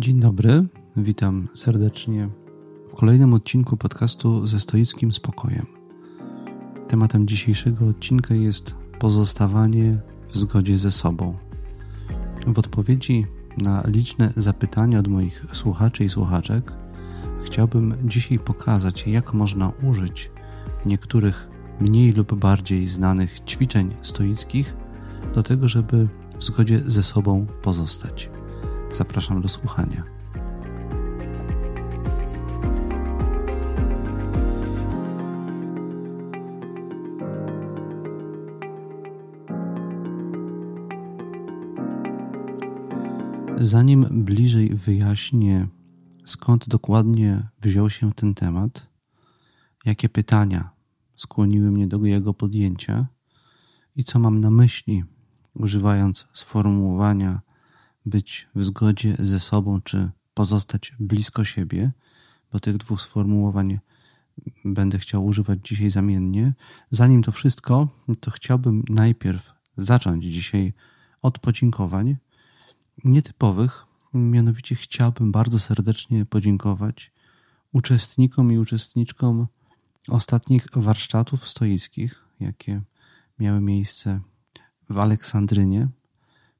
Dzień dobry, witam serdecznie w kolejnym odcinku podcastu ze stoickim spokojem. Tematem dzisiejszego odcinka jest pozostawanie w zgodzie ze sobą. W odpowiedzi na liczne zapytania od moich słuchaczy i słuchaczek chciałbym dzisiaj pokazać, jak można użyć niektórych mniej lub bardziej znanych ćwiczeń stoickich do tego, żeby w zgodzie ze sobą pozostać. Zapraszam do słuchania. Zanim bliżej wyjaśnię, skąd dokładnie wziął się ten temat, jakie pytania skłoniły mnie do jego podjęcia i co mam na myśli, używając sformułowania być w zgodzie ze sobą, czy pozostać blisko siebie, bo tych dwóch sformułowań będę chciał używać dzisiaj zamiennie. Zanim to wszystko, to chciałbym najpierw zacząć dzisiaj od podziękowań nietypowych. Mianowicie chciałbym bardzo serdecznie podziękować uczestnikom i uczestniczkom ostatnich warsztatów stoickich, jakie miały miejsce w Aleksandrynie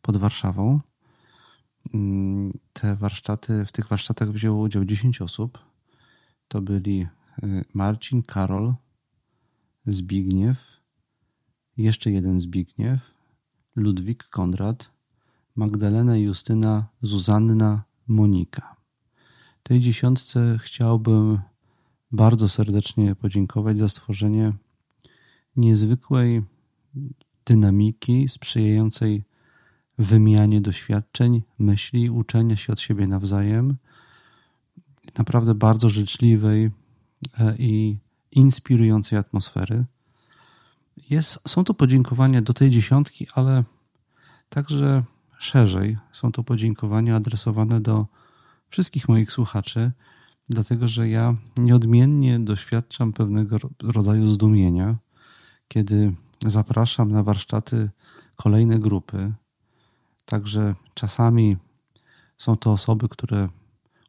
pod Warszawą. Mm, te warsztaty, w tych warsztatach wzięło udział 10 osób. To byli y, Marcin, Karol, Zbigniew, jeszcze jeden Zbigniew, Ludwik, Konrad, Magdalena, Justyna, Zuzanna, Monika. Tej dziesiątce chciałbym bardzo serdecznie podziękować za stworzenie niezwykłej dynamiki sprzyjającej wymianie doświadczeń, myśli, uczenia się od siebie nawzajem, naprawdę bardzo życzliwej e, i inspirującej atmosfery. Jest, są to podziękowania do tej dziesiątki, ale także szerzej. Są to podziękowania adresowane do wszystkich moich słuchaczy, dlatego że ja nieodmiennie doświadczam pewnego rodzaju zdumienia, kiedy zapraszam na warsztaty kolejne grupy. Także czasami są to osoby, które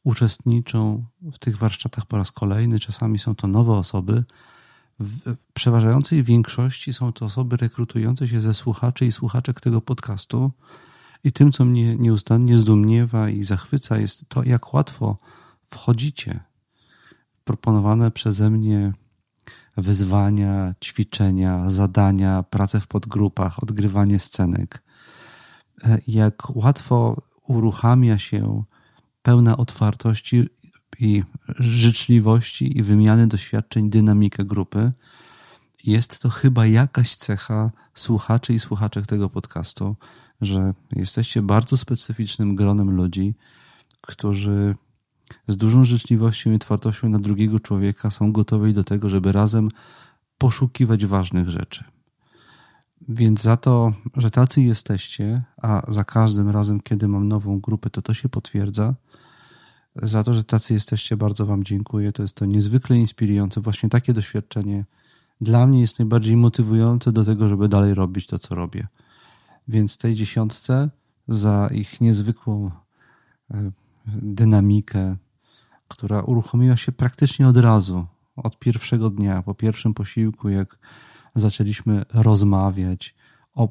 uczestniczą w tych warsztatach po raz kolejny, czasami są to nowe osoby. W przeważającej większości są to osoby rekrutujące się ze słuchaczy i słuchaczek tego podcastu. I tym, co mnie nieustannie zdumiewa i zachwyca, jest to, jak łatwo wchodzicie w proponowane przeze mnie wyzwania, ćwiczenia, zadania, pracę w podgrupach, odgrywanie scenek. E, jak łatwo uruchamia się pełna otwartości i życzliwości i wymiany doświadczeń dynamika grupy. Jest to chyba jakaś cecha słuchaczy i słuchaczek tego podcastu, że jesteście bardzo specyficznym gronem ludzi, którzy z dużą życzliwością i otwartością na drugiego człowieka są gotowi do tego, żeby razem poszukiwać ważnych rzeczy. Więc za to, że tacy jesteście, a za każdym razem, kiedy mam nową grupę, to to się potwierdza. Za to, że tacy jesteście, bardzo Wam dziękuję. To jest to niezwykle inspirujące. Właśnie takie doświadczenie dla mnie jest najbardziej motywujące do tego, żeby dalej robić to, co robię. Więc tej dziesiątce za ich niezwykłą e, dynamikę, która uruchomiła się praktycznie od razu, od pierwszego dnia, po pierwszym posiłku, jak zaczęliśmy rozmawiać o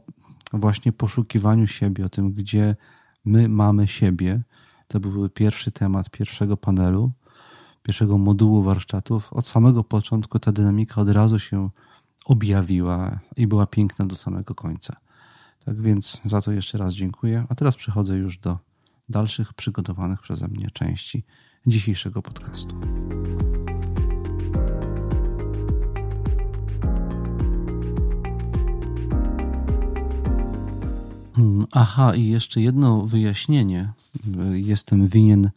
właśnie poszukiwaniu siebie, o tym, gdzie my mamy siebie. To był pierwszy temat pierwszego panelu, pierwszego modułu warsztatów. Od samego początku ta dynamika od razu się objawiła i była piękna do samego końca. Tak więc za to jeszcze raz dziękuję. A teraz przechodzę już do dalszych przygotowanych przeze mnie części dzisiejszego podcastu. Aha, i jeszcze jedno wyjaśnienie. Jestem winien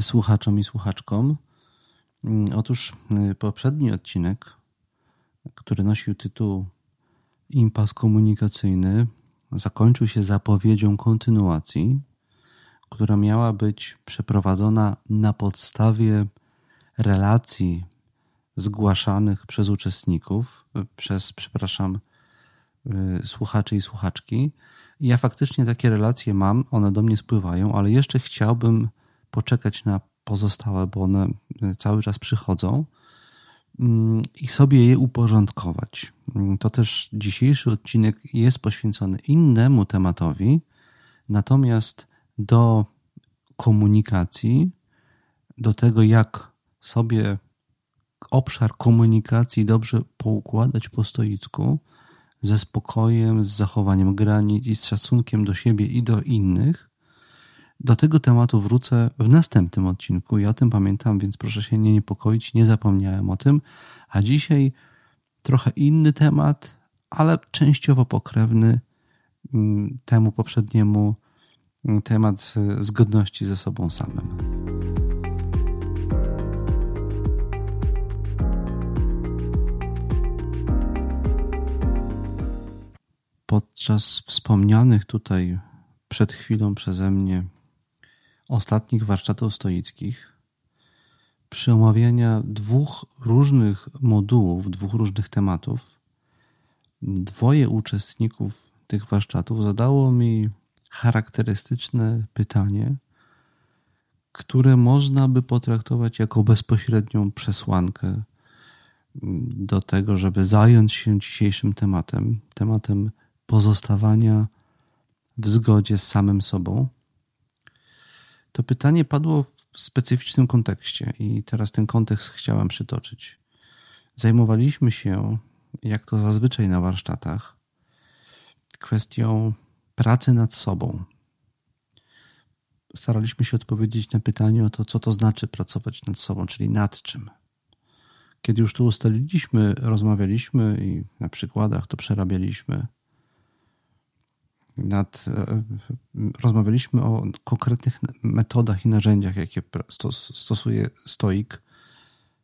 słuchaczom i słuchaczkom. Hmm, otóż y, poprzedni odcinek, który nosił tytuł Impas komunikacyjny, zakończył się zapowiedzią kontynuacji, która miała być przeprowadzona na podstawie relacji zgłaszanych przez uczestników, przez, przepraszam, y, słuchaczy i słuchaczki. Ja faktycznie takie relacje mam, one do mnie spływają, ale jeszcze chciałbym poczekać na pozostałe, bo one cały czas przychodzą mm, i sobie je uporządkować. Mm, to też dzisiejszy odcinek jest poświęcony innemu tematowi, natomiast do komunikacji, do tego, jak sobie obszar komunikacji dobrze poukładać po stoicku, ze spokojem, z zachowaniem granic i z szacunkiem do siebie i do innych. Do tego tematu wrócę w następnym odcinku. Ja o tym pamiętam, więc proszę się nie niepokoić, nie zapomniałem o tym. A dzisiaj trochę inny temat, ale częściowo pokrewny mm, temu poprzedniemu mm, temat zgodności ze sobą samym. Podczas wspomnianych tutaj przed chwilą przeze mnie ostatnich warsztatów stoickich, przy omawianiu dwóch różnych modułów, dwóch różnych tematów, dwoje uczestników tych warsztatów zadało mi charakterystyczne pytanie, które można by potraktować jako bezpośrednią przesłankę do tego, żeby zająć się dzisiejszym tematem, tematem pozostawania w zgodzie z samym sobą. To pytanie padło w specyficznym kontekście i teraz ten kontekst chciałem przytoczyć. Zajmowaliśmy się, jak to zazwyczaj na warsztatach, kwestią pracy nad sobą. Staraliśmy się odpowiedzieć na pytanie o to, co to znaczy pracować nad sobą, czyli nad czym. Kiedy już to ustaliliśmy, rozmawialiśmy i na przykładach to przerabialiśmy, nad, e, rozmawialiśmy o konkretnych metodach i narzędziach, jakie stosuje stoik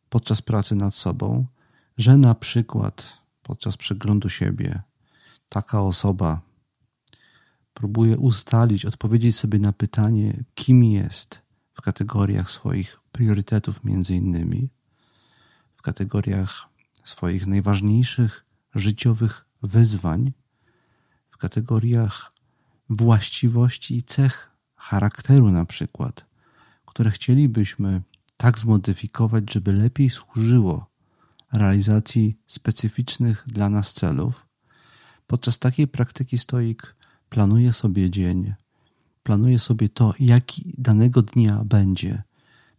podczas pracy nad sobą, że na przykład podczas przeglądu siebie taka osoba próbuje ustalić, odpowiedzieć sobie na pytanie, kim jest w kategoriach swoich priorytetów, między innymi, w kategoriach swoich najważniejszych życiowych wyzwań, kategoriach właściwości i cech charakteru, na przykład, które chcielibyśmy tak zmodyfikować, żeby lepiej służyło realizacji specyficznych dla nas celów. Podczas takiej praktyki stoik planuje sobie dzień, planuje sobie to, jaki danego dnia będzie,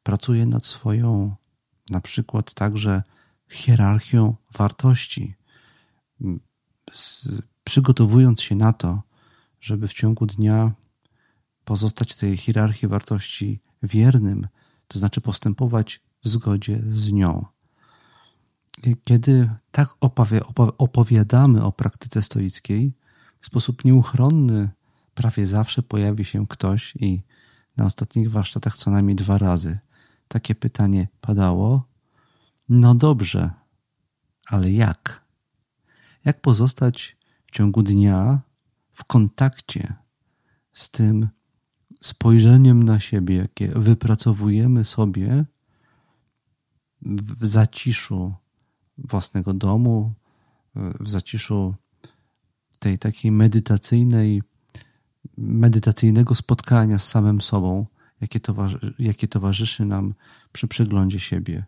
pracuje nad swoją, na przykład także hierarchią wartości, przygotowując się na to, żeby w ciągu dnia pozostać tej hierarchii wartości wiernym, to znaczy postępować w zgodzie z nią. Kiedy tak opowiadamy o praktyce stoickiej, w sposób nieuchronny prawie zawsze pojawi się ktoś i na ostatnich warsztatach co najmniej dwa razy takie pytanie padało. No dobrze, ale jak? Jak pozostać ciągu dnia w kontakcie z tym spojrzeniem na siebie, jakie wypracowujemy sobie w zaciszu własnego domu, w zaciszu tej takiej medytacyjnej, medytacyjnego spotkania z samym sobą, jakie, towarzy, jakie towarzyszy nam przy przeglądzie siebie,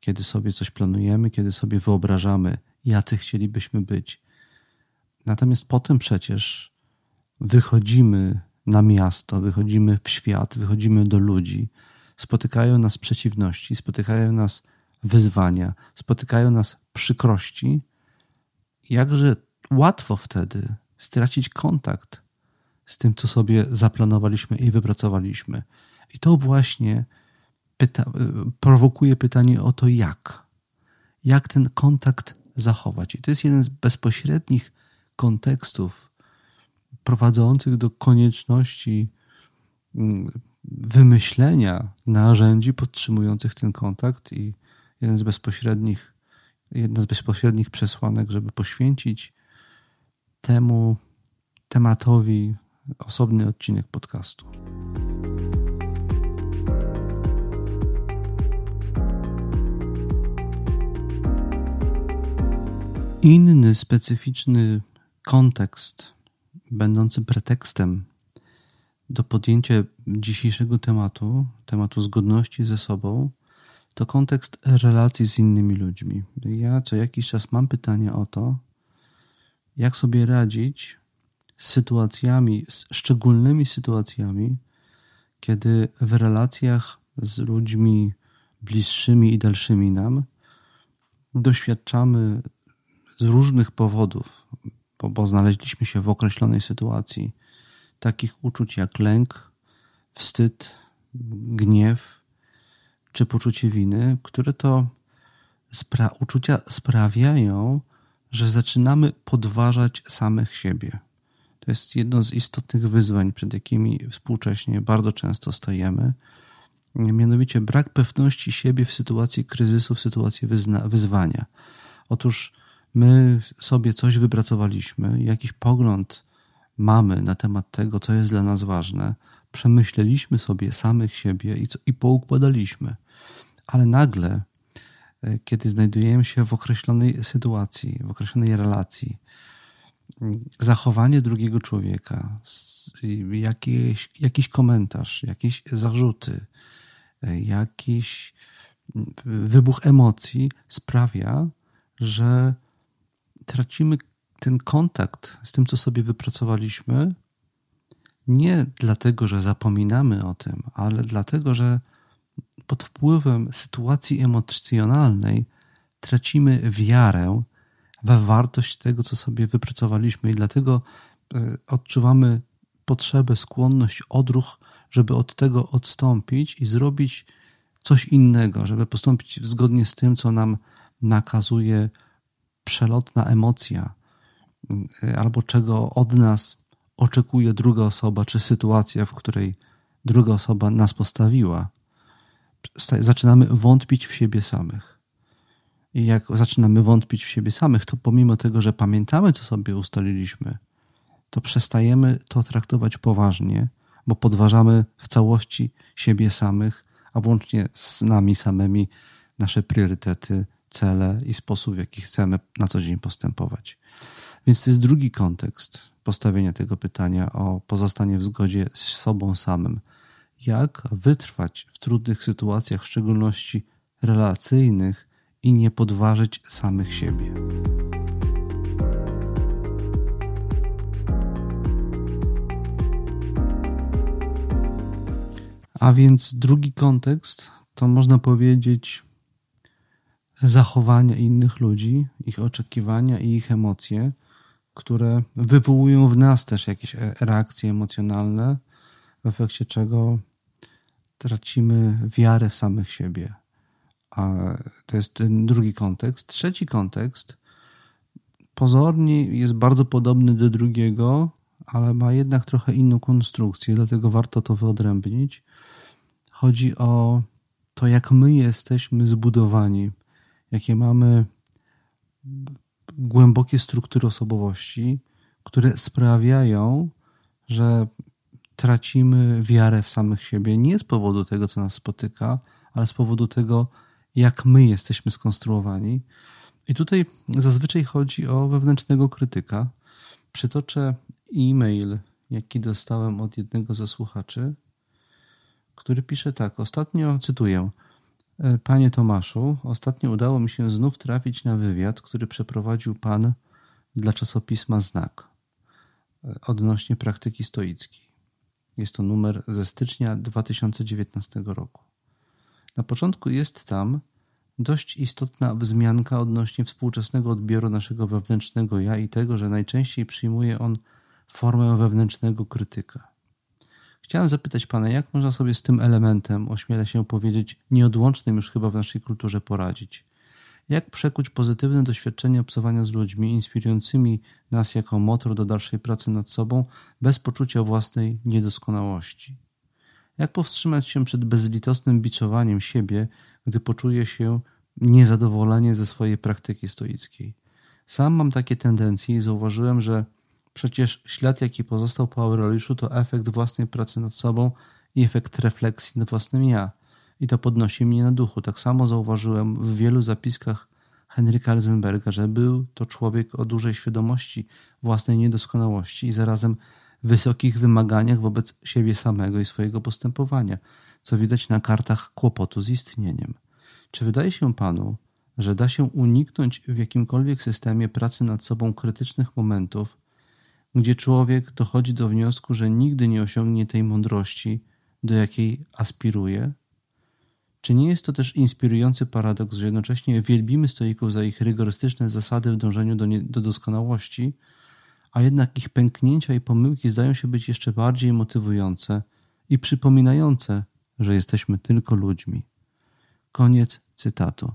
kiedy sobie coś planujemy, kiedy sobie wyobrażamy, jacy chcielibyśmy być, Natomiast potem przecież wychodzimy na miasto, wychodzimy w świat, wychodzimy do ludzi, spotykają nas przeciwności, spotykają nas wyzwania, spotykają nas przykrości. Jakże łatwo wtedy stracić kontakt z tym, co sobie zaplanowaliśmy i wypracowaliśmy. I to właśnie pyta, prowokuje pytanie o to, jak. Jak ten kontakt zachować. I to jest jeden z bezpośrednich kontekstów prowadzących do konieczności mm, wymyślenia narzędzi podtrzymujących ten kontakt i jeden z bezpośrednich, jedna z bezpośrednich przesłanek, żeby poświęcić temu tematowi osobny odcinek podcastu. Inny specyficzny kontekst będący pretekstem do podjęcia dzisiejszego tematu, tematu zgodności ze sobą, to kontekst relacji z innymi ludźmi. Ja co jakiś czas mam pytanie o to, jak sobie radzić z sytuacjami, z szczególnymi sytuacjami, kiedy w relacjach z ludźmi bliższymi i dalszymi nam doświadczamy z różnych powodów, bo, bo znaleźliśmy się w określonej sytuacji, takich uczuć jak lęk, wstyd, gniew czy poczucie winy, które to spra uczucia sprawiają, że zaczynamy podważać samych siebie. To jest jedno z istotnych wyzwań, przed jakimi współcześnie bardzo często stajemy. Mianowicie brak pewności siebie w sytuacji kryzysu, w sytuacji wyzwania. Otóż my sobie coś wypracowaliśmy, jakiś pogląd mamy na temat tego, co jest dla nas ważne, przemyśleliśmy sobie samych siebie i, co, i poukładaliśmy. Ale nagle, e, kiedy znajdujemy się w określonej sytuacji, w określonej relacji, zachowanie drugiego człowieka, jakiś, jakiś komentarz, jakieś zarzuty, e, jakiś wybuch emocji sprawia, że tracimy ten kontakt z tym, co sobie wypracowaliśmy, nie dlatego, że zapominamy o tym, ale dlatego, że pod wpływem sytuacji emocjonalnej tracimy wiarę we wartość tego, co sobie wypracowaliśmy, i dlatego e, odczuwamy potrzebę, skłonność, odruch, żeby od tego odstąpić i zrobić coś innego, żeby postąpić zgodnie z tym, co nam nakazuje przelotna emocja, y, albo czego od nas oczekuje druga osoba, czy sytuacja, w której druga osoba nas postawiła, zaczynamy wątpić w siebie samych. I jak zaczynamy wątpić w siebie samych, to pomimo tego, że pamiętamy, co sobie ustaliliśmy, to przestajemy to traktować poważnie, bo podważamy w całości siebie samych, a włącznie z nami samymi nasze priorytety, cele i sposób, w jaki chcemy na co dzień postępować. Więc to jest drugi kontekst postawienia tego pytania o pozostanie w zgodzie z sobą samym. Jak wytrwać w trudnych sytuacjach, w szczególności relacyjnych, i nie podważyć samych siebie. A więc drugi kontekst to można powiedzieć zachowania innych ludzi, ich oczekiwania i ich emocje, które wywołują w nas też jakieś e, reakcje emocjonalne, w efekcie czego tracimy wiarę w samych siebie. A to jest ten drugi kontekst. Trzeci kontekst pozornie jest bardzo podobny do drugiego, ale ma jednak trochę inną konstrukcję, dlatego warto to wyodrębnić. Chodzi o to, jak my jesteśmy zbudowani jakie mamy głębokie struktury osobowości, które sprawiają, że tracimy wiarę w samych siebie nie z powodu tego, co nas spotyka, ale z powodu tego, jak my jesteśmy skonstruowani. I tutaj zazwyczaj chodzi o wewnętrznego krytyka. Przytoczę e-mail, jaki dostałem od jednego ze słuchaczy, który pisze tak. Ostatnio cytuję. E, panie Tomaszu, ostatnio udało mi się znów trafić na wywiad, który przeprowadził Pan dla czasopisma Znak e, odnośnie praktyki stoickiej. Jest to numer ze stycznia 2019 roku. Na początku jest tam dość istotna wzmianka odnośnie współczesnego odbioru naszego wewnętrznego ja i tego, że najczęściej przyjmuje on formę wewnętrznego krytyka. Chciałem zapytać Pana, jak można sobie z tym elementem, ośmielę się powiedzieć, nieodłącznym już chyba w naszej kulturze poradzić? Jak przekuć pozytywne doświadczenie obcowania z ludźmi, inspirującymi nas jako motor do dalszej pracy nad sobą, bez poczucia własnej niedoskonałości? Jak powstrzymać się przed bezlitosnym biczowaniem siebie, gdy poczuje się niezadowolenie ze swojej praktyki stoickiej? Sam mam takie tendencje i zauważyłem, że Przecież ślad, jaki pozostał po Aureliuszu, to efekt własnej pracy nad sobą i efekt refleksji nad własnym ja. I to podnosi mnie na duchu. Tak samo zauważyłem w wielu zapiskach Henryka Elzenberga, że był to człowiek o dużej świadomości własnej niedoskonałości i zarazem wysokich wymaganiach wobec siebie samego i swojego postępowania, co widać na kartach kłopotu z istnieniem. Czy wydaje się panu, że da się uniknąć w jakimkolwiek systemie pracy nad sobą krytycznych momentów, gdzie człowiek dochodzi do wniosku, że nigdy nie osiągnie tej mądrości, do jakiej aspiruje? Czy nie jest to też inspirujący paradoks, że jednocześnie wielbimy stoików za ich rygorystyczne zasady w dążeniu do, nie, do doskonałości, a jednak ich pęknięcia i pomyłki zdają się być jeszcze bardziej motywujące i przypominające, że jesteśmy tylko ludźmi. Koniec cytatu.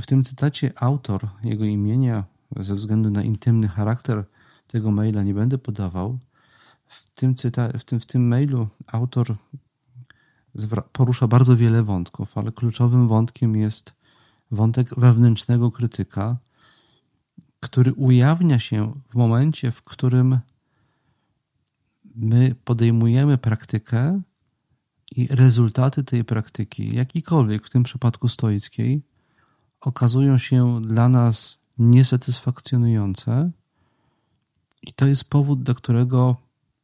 W tym cytacie autor jego imienia, ze względu na intymny charakter tego maila, nie będę podawał. W tym, cyta- w tym, w tym mailu autor porusza bardzo wiele wątków, ale kluczowym wątkiem jest wątek wewnętrznego krytyka, który ujawnia się w momencie, w którym my podejmujemy praktykę i rezultaty tej praktyki, jakikolwiek w tym przypadku stoickiej, okazują się dla nas niesatysfakcjonujące, i to jest powód, dla którego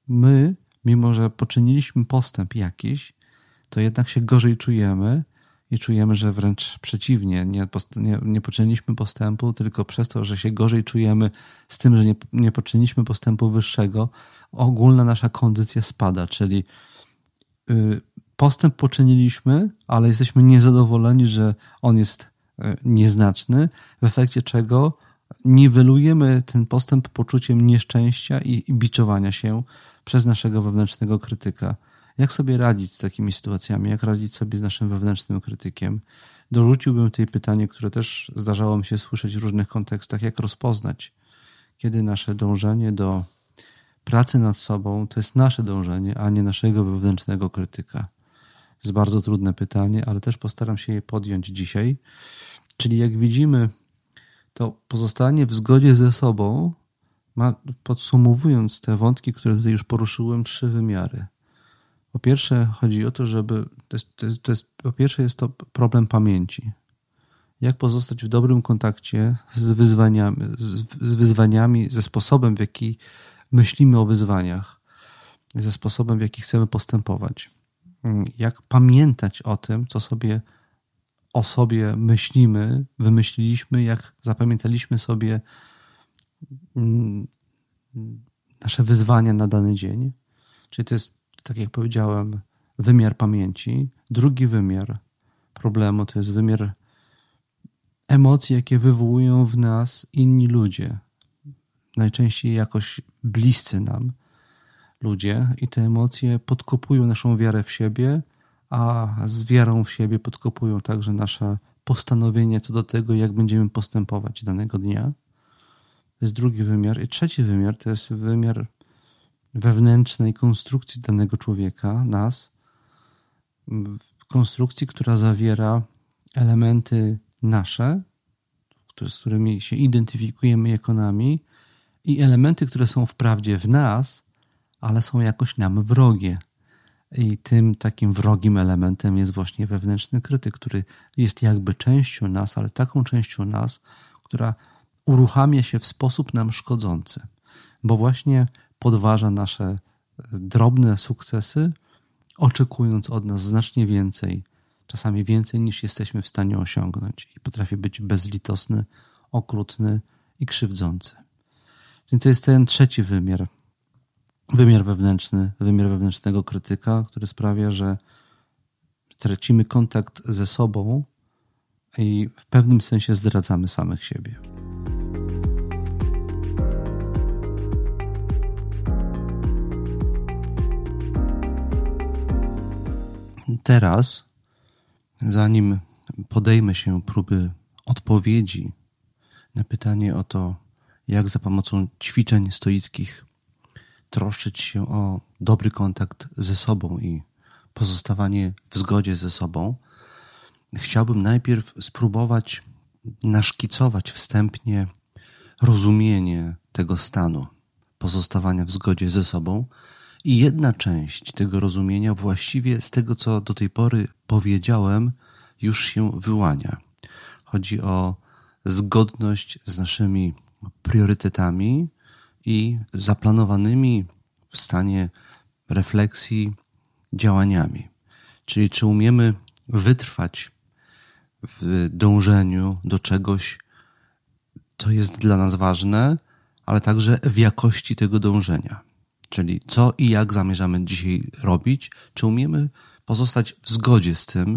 my, mimo że poczyniliśmy postęp jakiś, to jednak się gorzej czujemy i czujemy, że wręcz przeciwnie, nie, nie, nie poczyniliśmy postępu, tylko przez to, że się gorzej czujemy z tym, że nie, nie poczyniliśmy postępu wyższego, ogólna nasza kondycja spada, czyli y, postęp poczyniliśmy, ale jesteśmy niezadowoleni, że on jest y, nieznaczny, w efekcie czego niwelujemy ten postęp poczuciem nieszczęścia i, biczowania się przez naszego wewnętrznego krytyka. Jak sobie radzić z takimi sytuacjami? Jak radzić sobie z naszym wewnętrznym krytykiem? Dorzuciłbym tutaj pytanie, które też zdarzało mi się słyszeć w różnych kontekstach, jak rozpoznać, kiedy nasze dążenie do pracy nad sobą to jest nasze dążenie, a nie naszego wewnętrznego krytyka. To jest bardzo trudne pytanie, ale też postaram się je podjąć dzisiaj. Czyli jak widzimy, to pozostanie w zgodzie ze sobą ma, podsumowując te wątki, które tutaj już poruszyłem, trzy wymiary. Po pierwsze, chodzi o to, żeby. To jest, to jest, to jest, po pierwsze, jest to problem pamięci. Jak pozostać w dobrym kontakcie z wyzwaniami, z, z wyzwaniami, ze sposobem, w jaki myślimy o wyzwaniach, ze sposobem, w jaki chcemy postępować. Jak pamiętać o tym, co sobie o sobie myślimy, wymyśliliśmy, jak zapamiętaliśmy sobie mm, nasze wyzwania na dany dzień. Czyli to jest, tak jak powiedziałem, wymiar pamięci. Drugi wymiar problemu to jest wymiar emocji, jakie wywołują w nas inni ludzie. Najczęściej jakoś bliscy nam ludzie, i te emocje podkopują naszą wiarę w siebie a z wiarą w siebie podkopują także nasze postanowienie co do tego, jak będziemy postępować danego dnia. To jest drugi wymiar. I trzeci wymiar to jest wymiar wewnętrznej konstrukcji danego człowieka, nas, konstrukcji, która zawiera elementy nasze, z którymi się identyfikujemy jako nami, i elementy, które są wprawdzie w nas, ale są jakoś nam wrogie. I tym takim wrogim elementem jest właśnie wewnętrzny krytyk, który jest jakby częścią nas, ale taką częścią nas, która uruchamia się w sposób nam szkodzący, bo właśnie podważa nasze e, drobne sukcesy, oczekując od nas znacznie więcej, czasami więcej niż jesteśmy w stanie osiągnąć, i potrafi być bezlitosny, okrutny i krzywdzący. Więc to jest ten trzeci wymiar wymiar wewnętrzny, wymiar wewnętrznego krytyka, który sprawia, że tracimy kontakt ze sobą i w pewnym sensie zdradzamy samych siebie. Teraz, zanim podejmę się próby odpowiedzi na pytanie o to, jak za pomocą ćwiczeń stoickich troszczyć się o dobry kontakt ze sobą i pozostawanie w zgodzie ze sobą, chciałbym najpierw spróbować naszkicować wstępnie rozumienie tego stanu pozostawania w zgodzie ze sobą. I jedna część tego rozumienia, właściwie z tego, co do tej pory powiedziałem, już się wyłania. Chodzi o zgodność z naszymi priorytetami, i zaplanowanymi w stanie refleksji działaniami. Czyli czy umiemy wytrwać w dążeniu do czegoś, co jest dla nas ważne, ale także w jakości tego dążenia. Czyli co i jak zamierzamy dzisiaj robić, czy umiemy pozostać w zgodzie z tym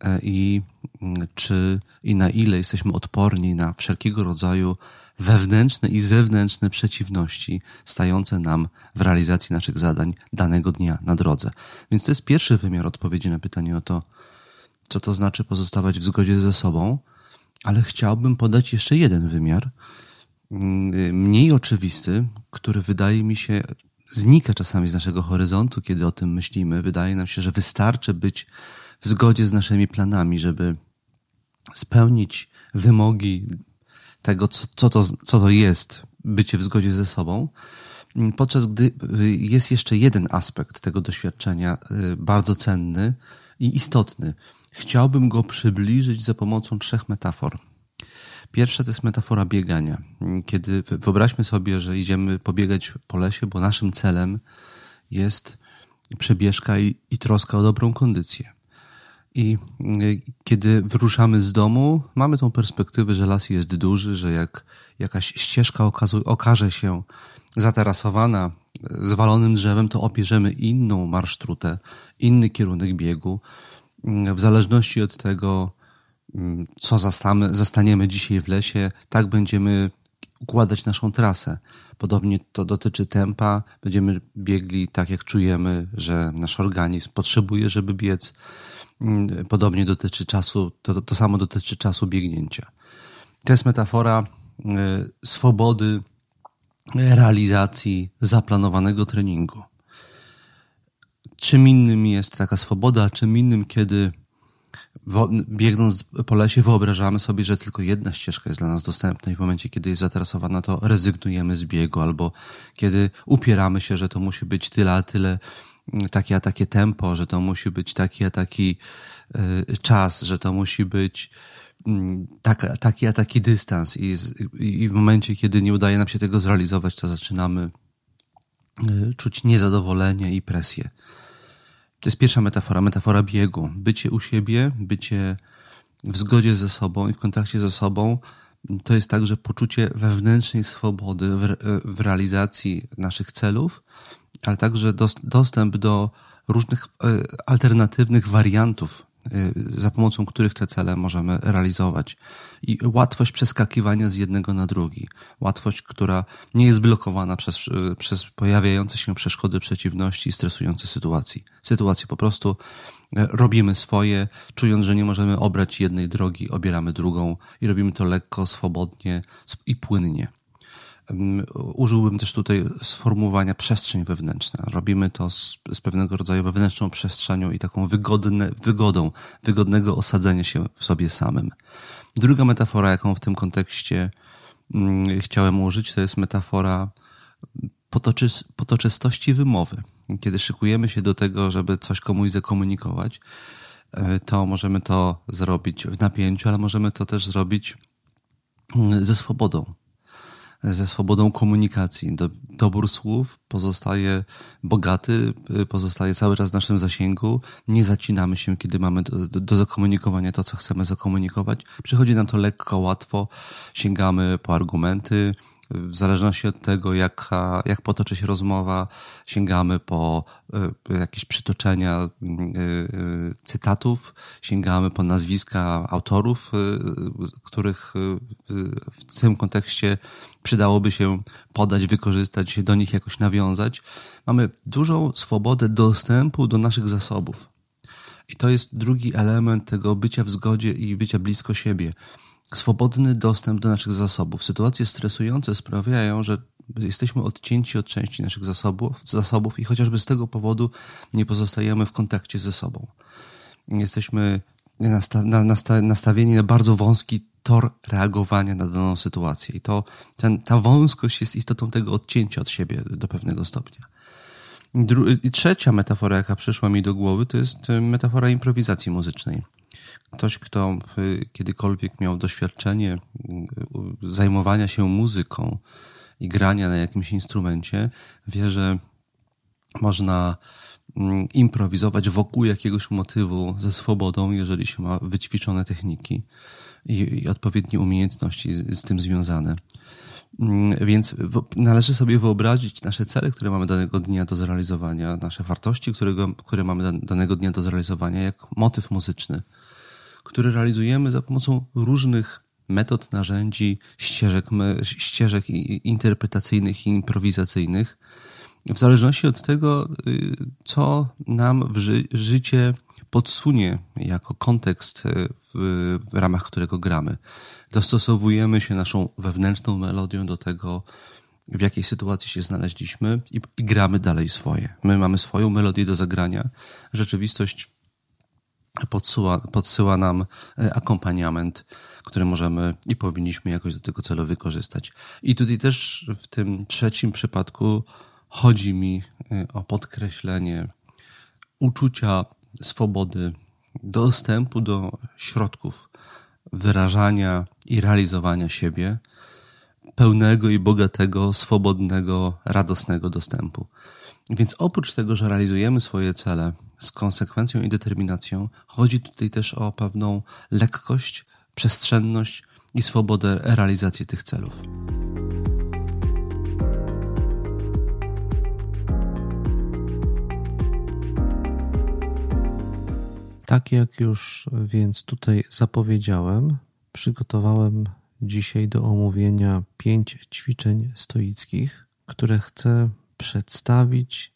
e, i mm, czy i na ile jesteśmy odporni na wszelkiego rodzaju wewnętrzne i zewnętrzne przeciwności stające nam w realizacji naszych zadań danego dnia na drodze. Więc to jest pierwszy wymiar odpowiedzi na pytanie o to, co to znaczy pozostawać w zgodzie ze sobą, ale chciałbym podać jeszcze jeden wymiar, mm, mniej oczywisty, który wydaje mi się znika czasami z naszego horyzontu, kiedy o tym myślimy. Wydaje nam się, że wystarczy być w zgodzie z naszymi planami, żeby spełnić wymogi tego, co, co, to, co to jest bycie w zgodzie ze sobą. Podczas gdy jest jeszcze jeden aspekt tego doświadczenia, y, bardzo cenny i istotny. Chciałbym go przybliżyć za pomocą trzech metafor. Pierwsza to jest metafora biegania. Kiedy wyobraźmy sobie, że idziemy pobiegać po lesie, bo naszym celem jest przebieżka i, i troska o dobrą kondycję. I y, kiedy wyruszamy z domu, mamy tą perspektywę, że las jest duży, że jak jakaś ścieżka okaże się zatarasowana zwalonym drzewem, to opierzemy inną marsztrutę, inny kierunek biegu. W zależności od tego, co zastamy, zastaniemy dzisiaj w lesie, tak będziemy układać naszą trasę. Podobnie to dotyczy tempa. Będziemy biegli tak, jak czujemy, że nasz organizm potrzebuje, żeby biec. Mm, podobnie dotyczy czasu, to, to samo dotyczy czasu biegnięcia. To jest metafora y, swobody realizacji zaplanowanego treningu. Czym innym jest taka swoboda, czym innym, kiedy biegnąc po lesie wyobrażamy sobie, że tylko jedna ścieżka jest dla nas dostępna i w momencie, kiedy jest zatrasowana, to rezygnujemy z biegu, albo kiedy upieramy się, że to musi być tyle, a tyle, takie a takie tempo, że to musi być taki a taki y, czas, że to musi być mm, tak, taki a taki dystans I, i w momencie, kiedy nie udaje nam się tego zrealizować, to zaczynamy y, czuć niezadowolenie i presję. To jest pierwsza metafora, metafora biegu. Bycie u siebie, bycie w zgodzie ze sobą i w kontakcie ze sobą, to jest także poczucie wewnętrznej swobody w, w realizacji naszych celów, ale także dostęp do różnych e, alternatywnych wariantów Y, za pomocą których te cele możemy realizować. I łatwość przeskakiwania z jednego na drugi. Łatwość, która nie jest blokowana przez, y, przez pojawiające się przeszkody, przeciwności i stresujące sytuacji. Sytuacji po prostu robimy swoje, czując, że nie możemy obrać jednej drogi, obieramy drugą i robimy to lekko, swobodnie i płynnie. Użyłbym też tutaj sformułowania przestrzeń wewnętrzna. Robimy to z, z, pewnego rodzaju wewnętrzną przestrzenią i taką wygodne, wygodą, wygodnego osadzenia się w sobie samym. Druga metafora, jaką w tym kontekście mm, chciałem użyć, to jest metafora potoczy, potoczystości wymowy. Kiedy szykujemy się do tego, żeby coś komuś zakomunikować, e, to możemy to zrobić w napięciu, ale możemy to też zrobić mm, ze swobodą ze swobodą komunikacji. Do, dobór słów pozostaje bogaty, pozostaje cały czas w naszym zasięgu. Nie zacinamy się, kiedy mamy do, do, do zakomunikowania to, co chcemy zakomunikować. Przychodzi nam to lekko, łatwo, sięgamy po argumenty, w zależności od tego, jaka, jak potoczy się rozmowa, sięgamy po y, jakieś przytoczenia y, y, cytatów, sięgamy po nazwiska autorów, których w tym kontekście przydałoby się podać, wykorzystać, do nich jakoś nawiązać. Mamy dużą swobodę dostępu do naszych zasobów. I to jest drugi element tego bycia w zgodzie i bycia blisko siebie swobodny dostęp do naszych zasobów. Sytuacje stresujące sprawiają, że jesteśmy odcięci od części naszych zasobów, zasobów i chociażby z tego powodu nie pozostajemy w kontakcie ze sobą. Jesteśmy nastawieni na bardzo wąski tor reagowania na daną sytuację. I to, ten, ta wąskość jest istotą tego odcięcia od siebie do pewnego stopnia. I trzecia metafora, jaka przyszła mi do głowy, to jest metafora improwizacji muzycznej. Ktoś, kto y, kiedykolwiek miał doświadczenie y, zajmowania się muzyką i grania na jakimś instrumencie, wie, że Można improwizować wokół jakiegoś motywu ze swobodą, jeżeli się ma wyćwiczone techniki i, i odpowiednie umiejętności z, z tym związane. Mm, więc należy sobie wyobrazić nasze cele, które mamy danego dnia do zrealizowania, nasze wartości, którego, które mamy danego dnia do zrealizowania, jak motyw muzyczny, który realizujemy za pomocą różnych metod, narzędzi, ścieżek, ścieżek interpretacyjnych i improwizacyjnych, w zależności od tego, y, co nam w ży życie podsunie jako kontekst y, w, w ramach którego gramy. Dostosowujemy się naszą wewnętrzną melodią do tego, w jakiej sytuacji się znaleźliśmy i, i gramy dalej swoje. My mamy swoją melodię do zagrania. Rzeczywistość podsyła, podsyła nam e, akompaniament, który możemy i powinniśmy jakoś do tego celu wykorzystać. I tutaj też w tym trzecim przypadku chodzi mi e, o podkreślenie uczucia swobody, dostępu do środków wyrażania i realizowania siebie, pełnego i bogatego, swobodnego, radosnego dostępu. Więc oprócz tego, że realizujemy swoje cele z konsekwencją i determinacją, chodzi tutaj też o pewną lekkość, przestrzenność i swobodę realizacji tych celów. Tak jak już więc tutaj zapowiedziałem, przygotowałem dzisiaj do omówienia pięć ćwiczeń stoickich, które chcę przedstawić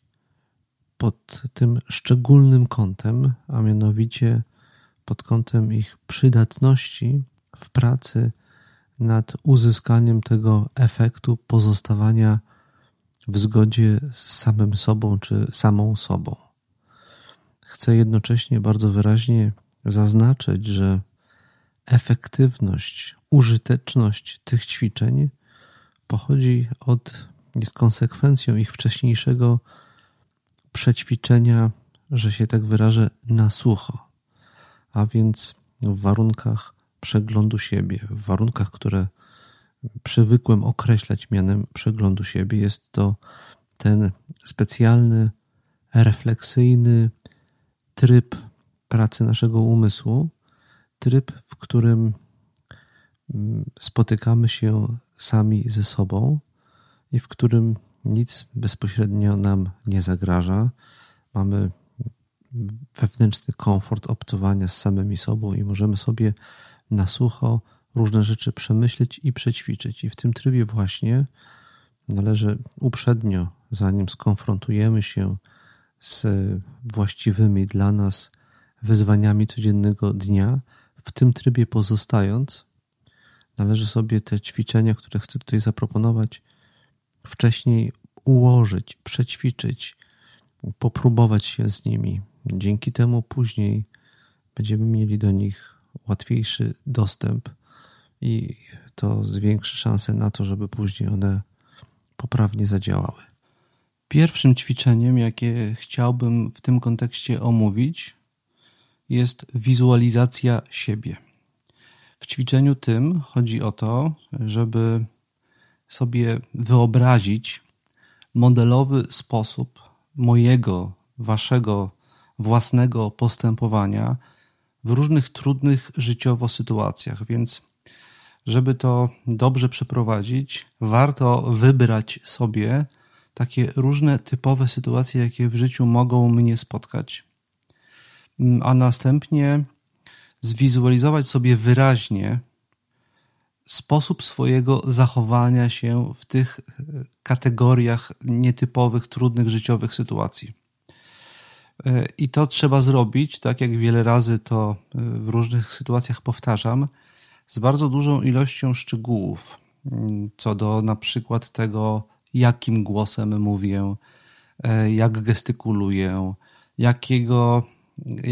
pod tym szczególnym kątem, a mianowicie pod kątem ich przydatności w pracy nad uzyskaniem tego efektu pozostawania w zgodzie z samym sobą czy samą sobą. Chcę jednocześnie bardzo wyraźnie zaznaczyć, że efektywność, użyteczność tych ćwiczeń pochodzi od, jest konsekwencją ich wcześniejszego przećwiczenia, że się tak wyrażę, na sucho, a więc w warunkach przeglądu siebie, w warunkach, które przywykłem określać mianem przeglądu siebie, jest to ten specjalny, refleksyjny tryb pracy naszego umysłu, tryb, w którym mm, spotykamy się sami ze sobą i w którym nic bezpośrednio nam nie zagraża. Mamy wewnętrzny komfort obcowania z samymi sobą i możemy sobie na sucho różne rzeczy przemyśleć i przećwiczyć. I w tym trybie właśnie należy uprzednio, zanim skonfrontujemy się z właściwymi dla nas wyzwaniami codziennego dnia, w tym trybie pozostając, należy sobie te ćwiczenia, które chcę tutaj zaproponować, wcześniej ułożyć, przećwiczyć, popróbować się z nimi. Dzięki temu później będziemy mieli do nich łatwiejszy dostęp i to zwiększy szanse na to, żeby później one poprawnie zadziałały. Pierwszym ćwiczeniem, jakie chciałbym w tym kontekście omówić, jest wizualizacja siebie. W ćwiczeniu tym chodzi o to, żeby sobie wyobrazić modelowy sposób mojego, waszego własnego postępowania w różnych trudnych życiowo sytuacjach. Więc, żeby to dobrze przeprowadzić, warto wybrać sobie takie różne typowe sytuacje, jakie w życiu mogą mnie spotkać, a następnie zwizualizować sobie wyraźnie sposób swojego zachowania się w tych e, kategoriach nietypowych, trudnych życiowych sytuacji. E, I to trzeba zrobić, tak jak wiele razy to e, w różnych sytuacjach powtarzam, z bardzo dużą ilością szczegółów, mm, co do na przykład tego, jakim głosem mówię, jak gestykuluję, jakiego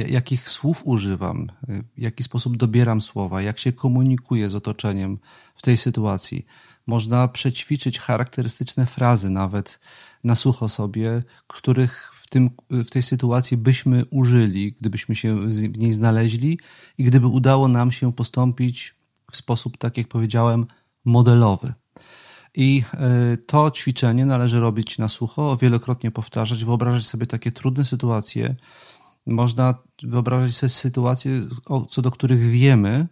jakich słów używam, w jaki sposób dobieram słowa, jak się komunikuję z otoczeniem w tej sytuacji. Można przećwiczyć charakterystyczne frazy nawet na sucho sobie, których w, tym, w tej sytuacji byśmy użyli, gdybyśmy się w niej znaleźli i gdyby udało nam się postąpić w sposób, tak jak powiedziałem, modelowy. I to ćwiczenie należy robić na sucho, wielokrotnie powtarzać, wyobrażać sobie takie trudne sytuacje. Można wyobrażać sobie sytuacje, co do których wiemy,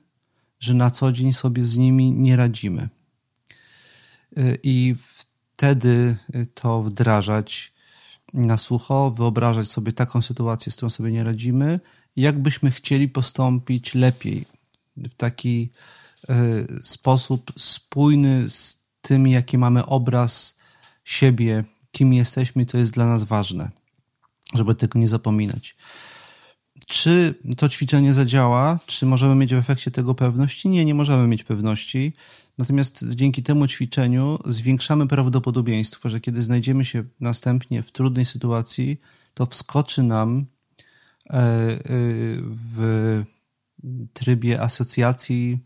że na co dzień sobie z nimi nie radzimy. I wtedy to wdrażać na sucho, wyobrażać sobie taką sytuację, z którą sobie nie radzimy, jakbyśmy chcieli postąpić lepiej, w taki e, sposób spójny z tym, jaki mamy obraz siebie, kim jesteśmy co jest dla nas ważne, żeby tego nie zapominać. Czy to ćwiczenie zadziała? Czy możemy mieć w efekcie tego pewności? Nie, nie możemy mieć pewności. Natomiast dzięki temu ćwiczeniu zwiększamy prawdopodobieństwo, że kiedy znajdziemy się następnie w trudnej sytuacji, to wskoczy nam e, e, w trybie asocjacji,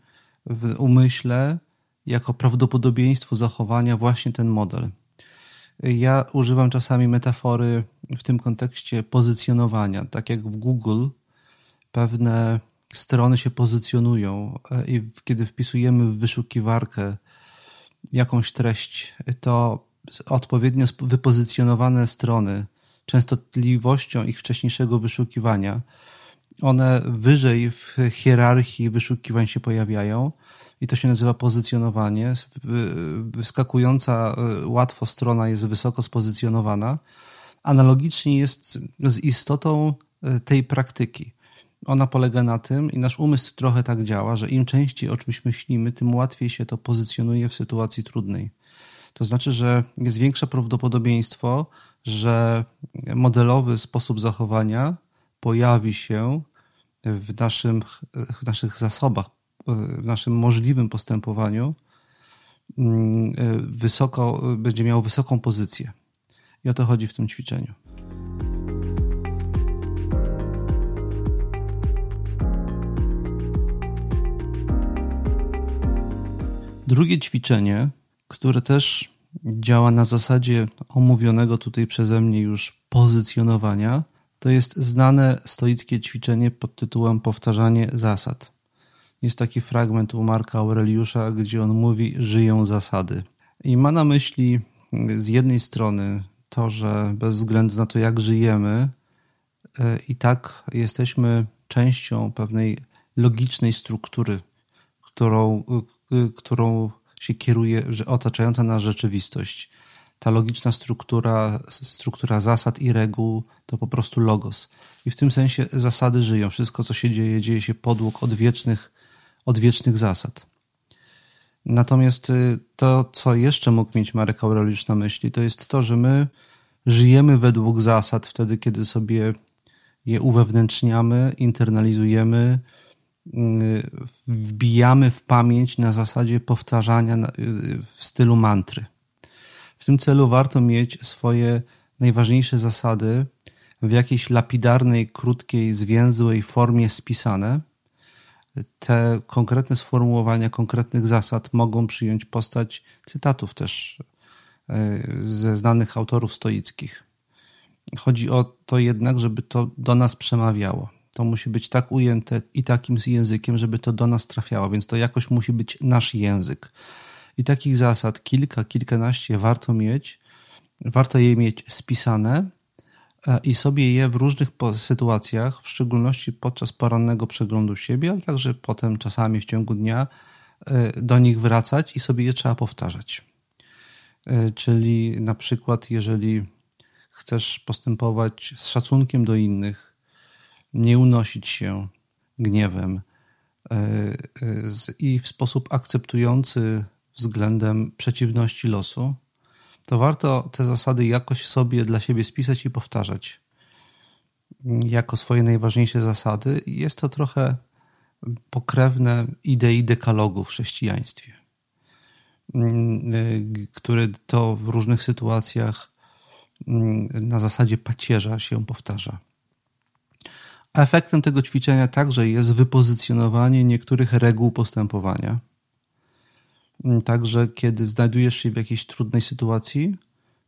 w umyśle, jako prawdopodobieństwo zachowania właśnie ten model. Ja używam czasami metafory w tym kontekście pozycjonowania, tak jak w Google pewne strony się pozycjonują e, i kiedy wpisujemy w wyszukiwarkę jakąś treść, to odpowiednio wypozycjonowane strony częstotliwością ich wcześniejszego wyszukiwania, one wyżej w hierarchii wyszukiwań się pojawiają i to się nazywa pozycjonowanie. Wyskakująca e, łatwo strona jest wysoko spozycjonowana. Analogicznie jest z istotą e, tej praktyki. Ona polega na tym, i nasz umysł trochę tak działa, że im częściej o czymś myślimy, tym łatwiej się to pozycjonuje w sytuacji trudnej. To znaczy, że jest większe prawdopodobieństwo, że modelowy sposób zachowania pojawi się w, naszym, w naszych zasobach, naszym możliwym postępowaniu, mm, wysoko, będzie miał wysoką pozycję. I o to chodzi w tym ćwiczeniu. Drugie ćwiczenie, które też działa na zasadzie omówionego tutaj przeze mnie już pozycjonowania, to jest znane stoickie ćwiczenie pod tytułem powtarzanie zasad. Jest taki fragment u Marka Aureliusza, gdzie on mówi: Żyją zasady. I ma na myśli z jednej strony to, że bez względu na to, jak żyjemy, e, i tak jesteśmy częścią pewnej logicznej struktury, którą, e, którą się kieruje otaczająca nas rzeczywistość ta logiczna struktura, struktura zasad i reguł to po prostu logos. I w tym sensie zasady żyją. Wszystko, co się dzieje, dzieje się podług odwiecznych, odwiecznych zasad. Natomiast y, to, co jeszcze mógł mieć Marek Aureliusz na myśli, to jest to, że my żyjemy według zasad wtedy, kiedy sobie je uwewnętrzniamy, internalizujemy, y, wbijamy w pamięć na zasadzie powtarzania y, w stylu mantry. W tym celu warto mieć swoje najważniejsze zasady w jakiejś lapidarnej, krótkiej, zwięzłej formie spisane. Te konkretne sformułowania konkretnych zasad mogą przyjąć postać cytatów też e, ze znanych autorów stoickich. Chodzi o to jednak, żeby to do nas przemawiało. To musi być tak ujęte i takim językiem, żeby to do nas trafiało, więc to jakoś musi być nasz język. I takich zasad kilka, kilkanaście warto mieć. Warto je mieć spisane i sobie je w różnych sytuacjach, w szczególności podczas porannego przeglądu siebie, ale także potem czasami w ciągu dnia e, do nich wracać i sobie je trzeba powtarzać. E, czyli na przykład, jeżeli chcesz postępować z szacunkiem do innych, nie unosić się gniewem i w sposób akceptujący względem przeciwności losu, to warto te zasady jakoś sobie dla siebie spisać i powtarzać jako swoje najważniejsze zasady. Jest to trochę pokrewne idei dekalogu w chrześcijaństwie, który to w różnych sytuacjach na zasadzie pacierza się powtarza. Efektem tego ćwiczenia także jest wypozycjonowanie niektórych reguł postępowania także kiedy znajdujesz się w jakiejś trudnej sytuacji,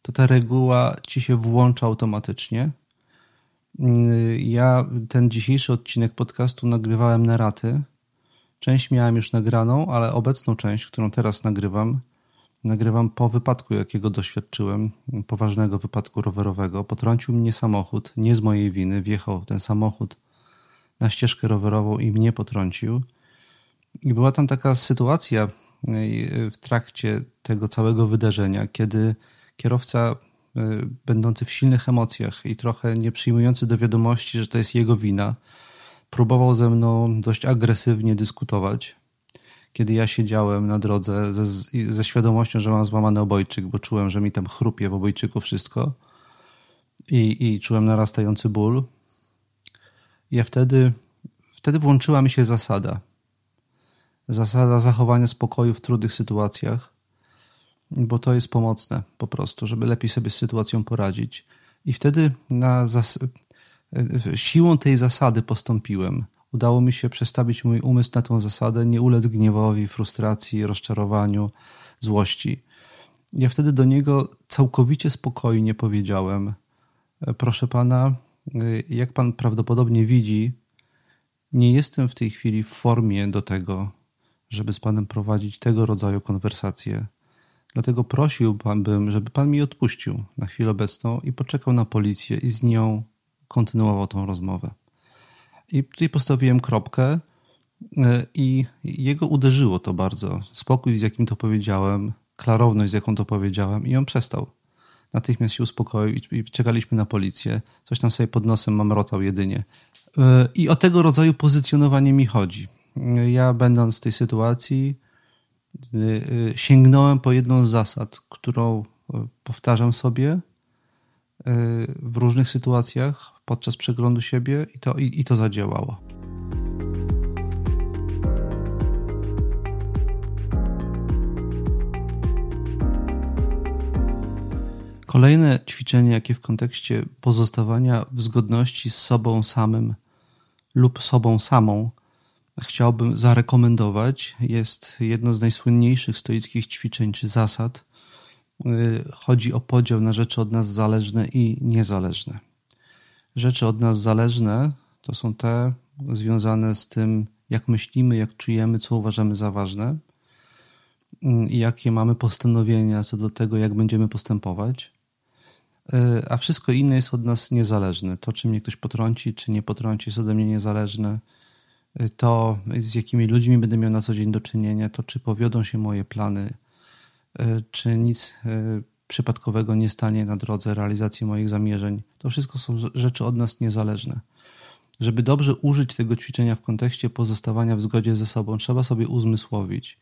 to ta reguła ci się włącza automatycznie. Mm, ja ten dzisiejszy odcinek podcastu nagrywałem na raty. Część miałem już nagraną, ale obecną część, którą teraz nagrywam, Nagrywam po wypadku, jakiego doświadczyłem, poważnego wypadku rowerowego. Potrącił mnie samochód, nie z mojej winy. Wjechał ten samochód na ścieżkę rowerową i mnie potrącił. I była tam taka sytuacja w trakcie tego całego wydarzenia, kiedy kierowca, e, będący w silnych emocjach i trochę nie przyjmujący do wiadomości, że to jest jego wina, próbował ze mną dość agresywnie dyskutować kiedy ja siedziałem na drodze ze, ze świadomością, że mam złamany obojczyk, bo czułem, że mi tam chrupie w obojczyku wszystko i, i czułem narastający ból. Ja wtedy, wtedy włączyła mi się zasada. Zasada zachowania spokoju w trudnych sytuacjach, bo to jest pomocne po prostu, żeby lepiej sobie z sytuacją poradzić. I wtedy na zas- siłą tej zasady postąpiłem udało mi się przestawić mój umysł na tą zasadę, nie ulec gniewowi, frustracji, rozczarowaniu, złości. Ja wtedy do niego całkowicie spokojnie powiedziałem: e, Proszę pana, e, jak pan prawdopodobnie widzi, nie jestem w tej chwili w formie do tego, żeby z panem prowadzić tego rodzaju konwersacje. Dlatego prosiłbym, żeby pan mi odpuścił na chwilę obecną i poczekał na policję i z nią kontynuował tą rozmowę. I tutaj postawiłem kropkę e, i jego uderzyło to bardzo. Spokój, z jakim to powiedziałem, klarowność, z jaką to powiedziałem i on przestał. Natychmiast się uspokoił i czekaliśmy na policję. Coś tam sobie pod nosem mamrotał jedynie. E, I o tego rodzaju pozycjonowanie mi chodzi. Ja będąc w tej sytuacji sięgnąłem po jedną z zasad, którą powtarzam sobie w różnych sytuacjach, podczas przeglądu siebie i to, i, i to zadziałało. Kolejne ćwiczenie, jakie w kontekście pozostawania w zgodności z sobą samym lub sobą samą chciałbym zarekomendować, jest jedno z najsłynniejszych stoickich ćwiczeń czy zasad. Chodzi o podział na rzeczy od nas zależne i niezależne rzeczy od nas zależne to są te związane z tym, jak myślimy, jak czujemy, co uważamy za ważne mm, i jakie mamy postanowienia co do tego, jak będziemy postępować. E, a wszystko inne jest od nas niezależne. To, czy mnie ktoś potrąci, czy nie potrąci, jest ode mnie niezależne. E, to, z jakimi ludźmi będę miał na co dzień do czynienia, to, czy powiodą się moje plany, e, czy nic przypadkowego nie stanie na drodze realizacji moich zamierzeń. To wszystko są rzeczy od nas niezależne. Żeby dobrze użyć tego ćwiczenia w kontekście pozostawania w zgodzie ze sobą, trzeba sobie uzmysłowić,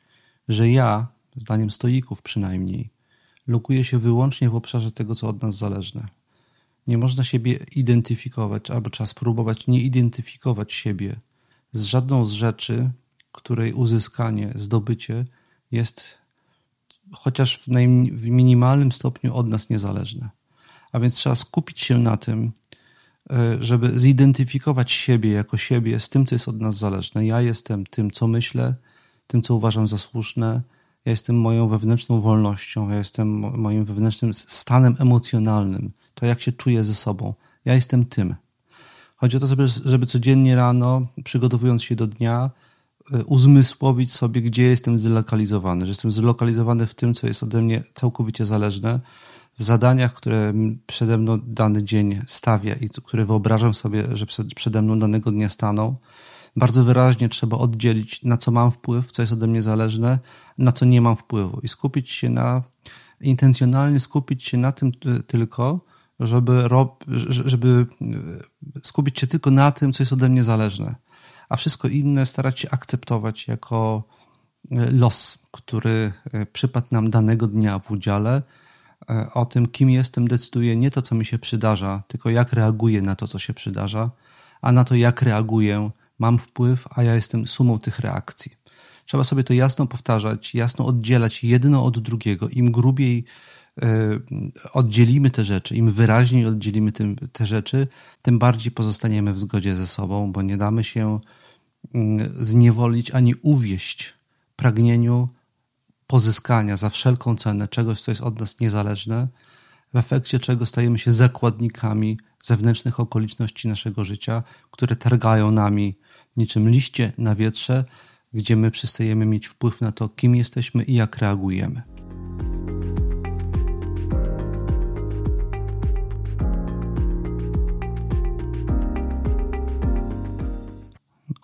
że ja, zdaniem stoików przynajmniej, lokuję się wyłącznie w obszarze tego, co od nas zależne. Nie można siebie identyfikować, albo trzeba spróbować nie identyfikować siebie z żadną z rzeczy, której uzyskanie, zdobycie jest chociaż w, w minimalnym stopniu od nas niezależne. A więc trzeba skupić się na tym, e, żeby zidentyfikować siebie jako siebie z tym, co jest od nas zależne. Ja jestem tym, co myślę, tym, co uważam za słuszne. Ja jestem moją wewnętrzną wolnością, ja jestem moim wewnętrznym stanem emocjonalnym, to jak się czuję ze sobą. Ja jestem tym. Chodzi o to, żeby, żeby codziennie rano, przygotowując się do dnia, E, uzmysłowić sobie, gdzie jestem zlokalizowany, że jestem zlokalizowany w tym, co jest ode mnie całkowicie zależne, w zadaniach, które przede mną dany dzień stawia i które wyobrażam sobie, że przede mną danego dnia staną. Bardzo wyraźnie trzeba oddzielić, na co mam wpływ, co jest ode mnie zależne, na co nie mam wpływu i skupić się na, intencjonalnie skupić się na tym tylko, żeby, rob, żeby skupić się tylko na tym, co jest ode mnie zależne a wszystko inne starać się akceptować jako e, los, który e, przypadł nam danego dnia w udziale. E, o tym, kim jestem, decyduje nie to, co mi się przydarza, tylko jak reaguję na to, co się przydarza, a na to, jak reaguję, mam wpływ, a ja jestem sumą tych reakcji. Trzeba sobie to jasno powtarzać, jasno oddzielać jedno od drugiego. Im grubiej oddzielimy te rzeczy, im wyraźniej oddzielimy te rzeczy, tym bardziej pozostaniemy w zgodzie ze sobą, bo nie damy się mm, zniewolić ani uwieść pragnieniu pozyskania za wszelką cenę czegoś, co jest od nas niezależne, w efekcie czego stajemy się zakładnikami zewnętrznych okoliczności naszego życia, które targają nami niczym liście na wietrze, gdzie my przestajemy mieć wpływ na to, kim jesteśmy i jak reagujemy.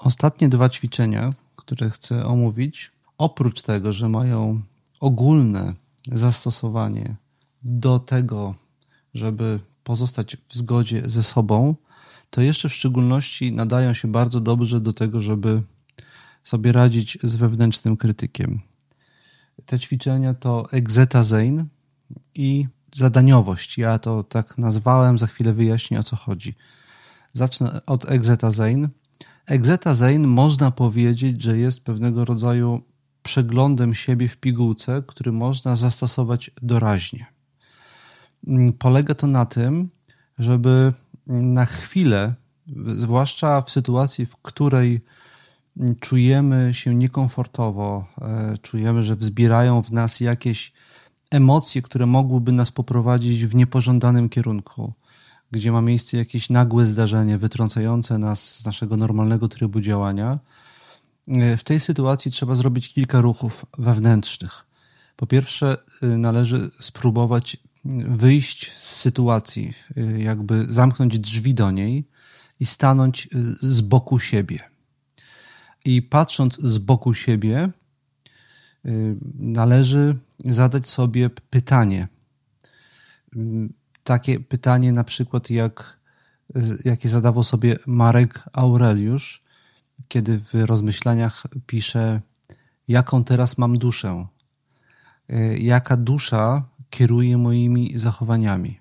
Ostatnie dwa ćwiczenia, które chcę omówić, oprócz tego, że mają ogólne zastosowanie do tego, żeby pozostać w zgodzie ze sobą, to jeszcze w szczególności nadają się bardzo dobrze do tego, żeby sobie radzić z wewnętrznym krytykiem. Te ćwiczenia to egzetazein i zadaniowość. Ja to tak nazwałem, za chwilę wyjaśnię o co chodzi. Zacznę od egzetazein. Egzetazein można powiedzieć, że jest pewnego rodzaju przeglądem siebie w pigułce, który można zastosować doraźnie. Polega to na tym, żeby na chwilę, zwłaszcza w sytuacji, w której czujemy się niekomfortowo, e, czujemy, że wzbierają w nas jakieś emocje, które mogłyby nas poprowadzić w niepożądanym kierunku, gdzie ma miejsce jakieś nagłe zdarzenie wytrącające nas z naszego normalnego trybu działania. E, w tej sytuacji trzeba zrobić kilka ruchów wewnętrznych. Po pierwsze, e, należy spróbować wyjść z sytuacji, jakby zamknąć drzwi do niej i stanąć z boku siebie. I patrząc z boku siebie, należy zadać sobie pytanie. Takie pytanie, na przykład, jak, jakie zadawał sobie Marek Aureliusz, kiedy w rozmyślaniach pisze: Jaką teraz mam duszę? Jaka dusza kieruje moimi zachowaniami.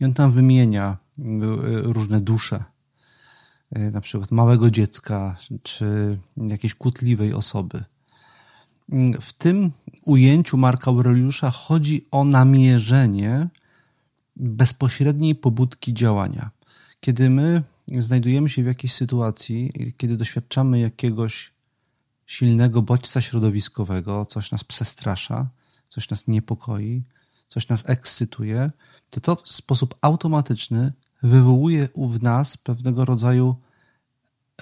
I on tam wymienia y, różne dusze, y, na przykład małego dziecka, czy jakiejś kłótliwej osoby. W tym ujęciu Marka Aureliusza chodzi o namierzenie bezpośredniej pobudki działania. Kiedy my znajdujemy się w jakiejś sytuacji, kiedy doświadczamy jakiegoś silnego bodźca środowiskowego, coś nas przestrasza, coś nas niepokoi, coś nas ekscytuje, to to w sposób automatyczny wywołuje w nas pewnego rodzaju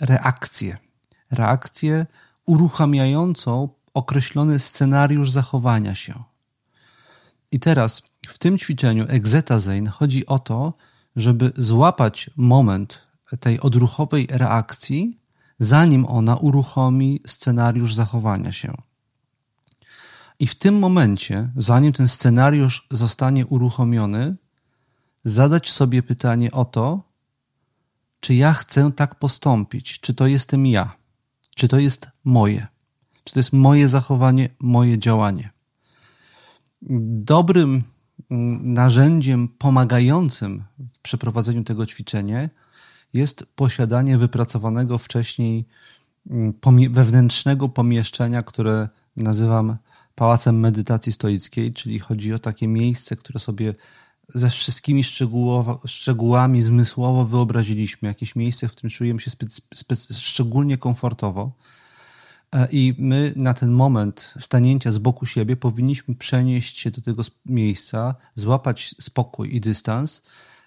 reakcję. Reakcję uruchamiającą określony scenariusz zachowania się. I teraz w tym ćwiczeniu Exetazein chodzi o to, żeby złapać moment tej odruchowej reakcji, zanim ona uruchomi scenariusz zachowania się. I w tym momencie, zanim ten scenariusz zostanie uruchomiony, zadać sobie pytanie o to, czy ja chcę tak postąpić, czy to jestem ja, czy to jest moje, czy to jest moje zachowanie, moje działanie. Dobrym narzędziem pomagającym w przeprowadzeniu tego ćwiczenia jest posiadanie wypracowanego wcześniej mm, wewnętrznego pomieszczenia, które nazywam pałacem medytacji stoickiej, czyli chodzi o takie miejsce, które sobie ze wszystkimi szczegółami zmysłowo wyobraziliśmy, jakieś miejsce, w którym czujemy się szczególnie komfortowo. E, I my na ten moment stanięcia z boku siebie powinniśmy przenieść się do tego miejsca, złapać spokój i dystans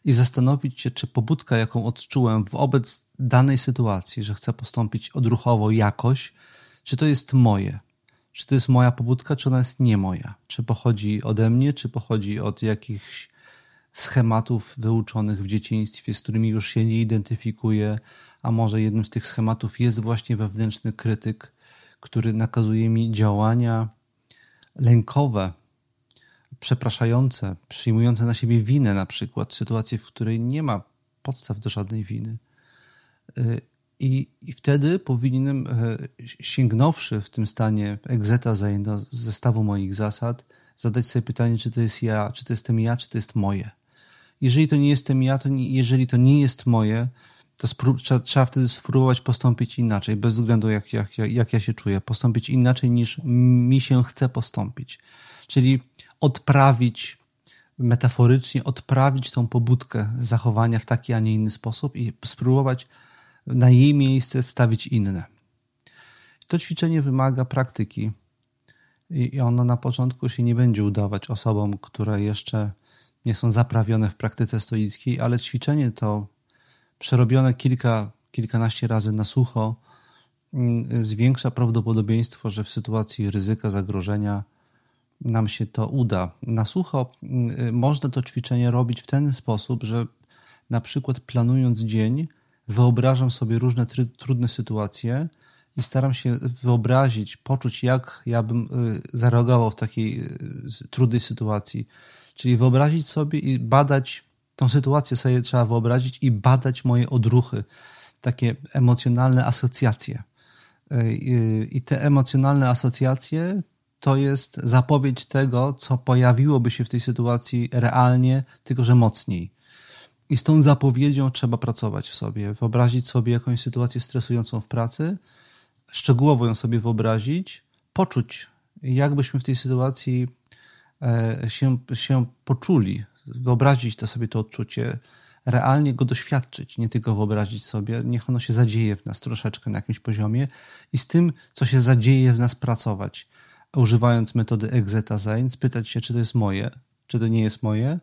i zastanowić się, czy pobudka, jaką odczułem wobec danej sytuacji, że chcę postąpić odruchowo jakoś, czy to jest moje czy to jest moja pobudka, czy ona jest nie moja. Czy pochodzi ode mnie, czy pochodzi od jakichś schematów wyuczonych w dzieciństwie, z którymi już się nie identyfikuję, a może jednym z tych schematów jest właśnie wewnętrzny krytyk, który nakazuje mi działania lękowe, przepraszające, przyjmujące na siebie winę, na przykład, sytuację, w której nie ma podstaw do żadnej winy. Y, i, I wtedy powinienem, e, sięgnąwszy w tym stanie egzeta do zestawu moich zasad, zadać sobie pytanie, czy to jest ja, czy to jestem ja, czy to jest moje. Jeżeli to nie jestem ja, to nie, jeżeli to nie jest moje, to trzeba, trzeba, wtedy spróbować postąpić inaczej, bez względu jak, jak, jak ja się czuję. Postąpić inaczej niż mi się chce postąpić. Czyli odprawić, metaforycznie odprawić tą pobudkę zachowania w taki, a nie inny sposób i spróbować na jej miejsce wstawić inne. To ćwiczenie wymaga praktyki i ono na początku się nie będzie udawać osobom, które jeszcze nie są zaprawione w praktyce stoickiej, ale ćwiczenie to przerobione kilka, kilkanaście razy na sucho mm, zwiększa prawdopodobieństwo, że w sytuacji ryzyka zagrożenia nam się to uda. Na sucho mm, można to ćwiczenie robić w ten sposób, że na przykład planując dzień, wyobrażam sobie różne trudne sytuacje i staram się wyobrazić, poczuć, jak ja bym zareagował w takiej trudnej sytuacji. Czyli wyobrazić sobie i badać tą sytuację sobie trzeba wyobrazić i badać moje odruchy, takie emocjonalne asocjacje. I te emocjonalne asocjacje to jest zapowiedź tego, co pojawiłoby się w tej sytuacji realnie, tylko że mocniej. I z tą zapowiedzią trzeba pracować w sobie, wyobrazić sobie jakąś sytuację stresującą w pracy, szczegółowo ją sobie wyobrazić, poczuć, jakbyśmy w tej sytuacji e, się, się poczuli, wyobrazić to sobie to odczucie, realnie go doświadczyć, nie tylko wyobrazić sobie, niech ono się zadzieje w nas troszeczkę na jakimś poziomie i z tym, co się zadzieje w nas pracować, używając metody Exetazain, spytać się, czy to jest moje, czy to nie jest moje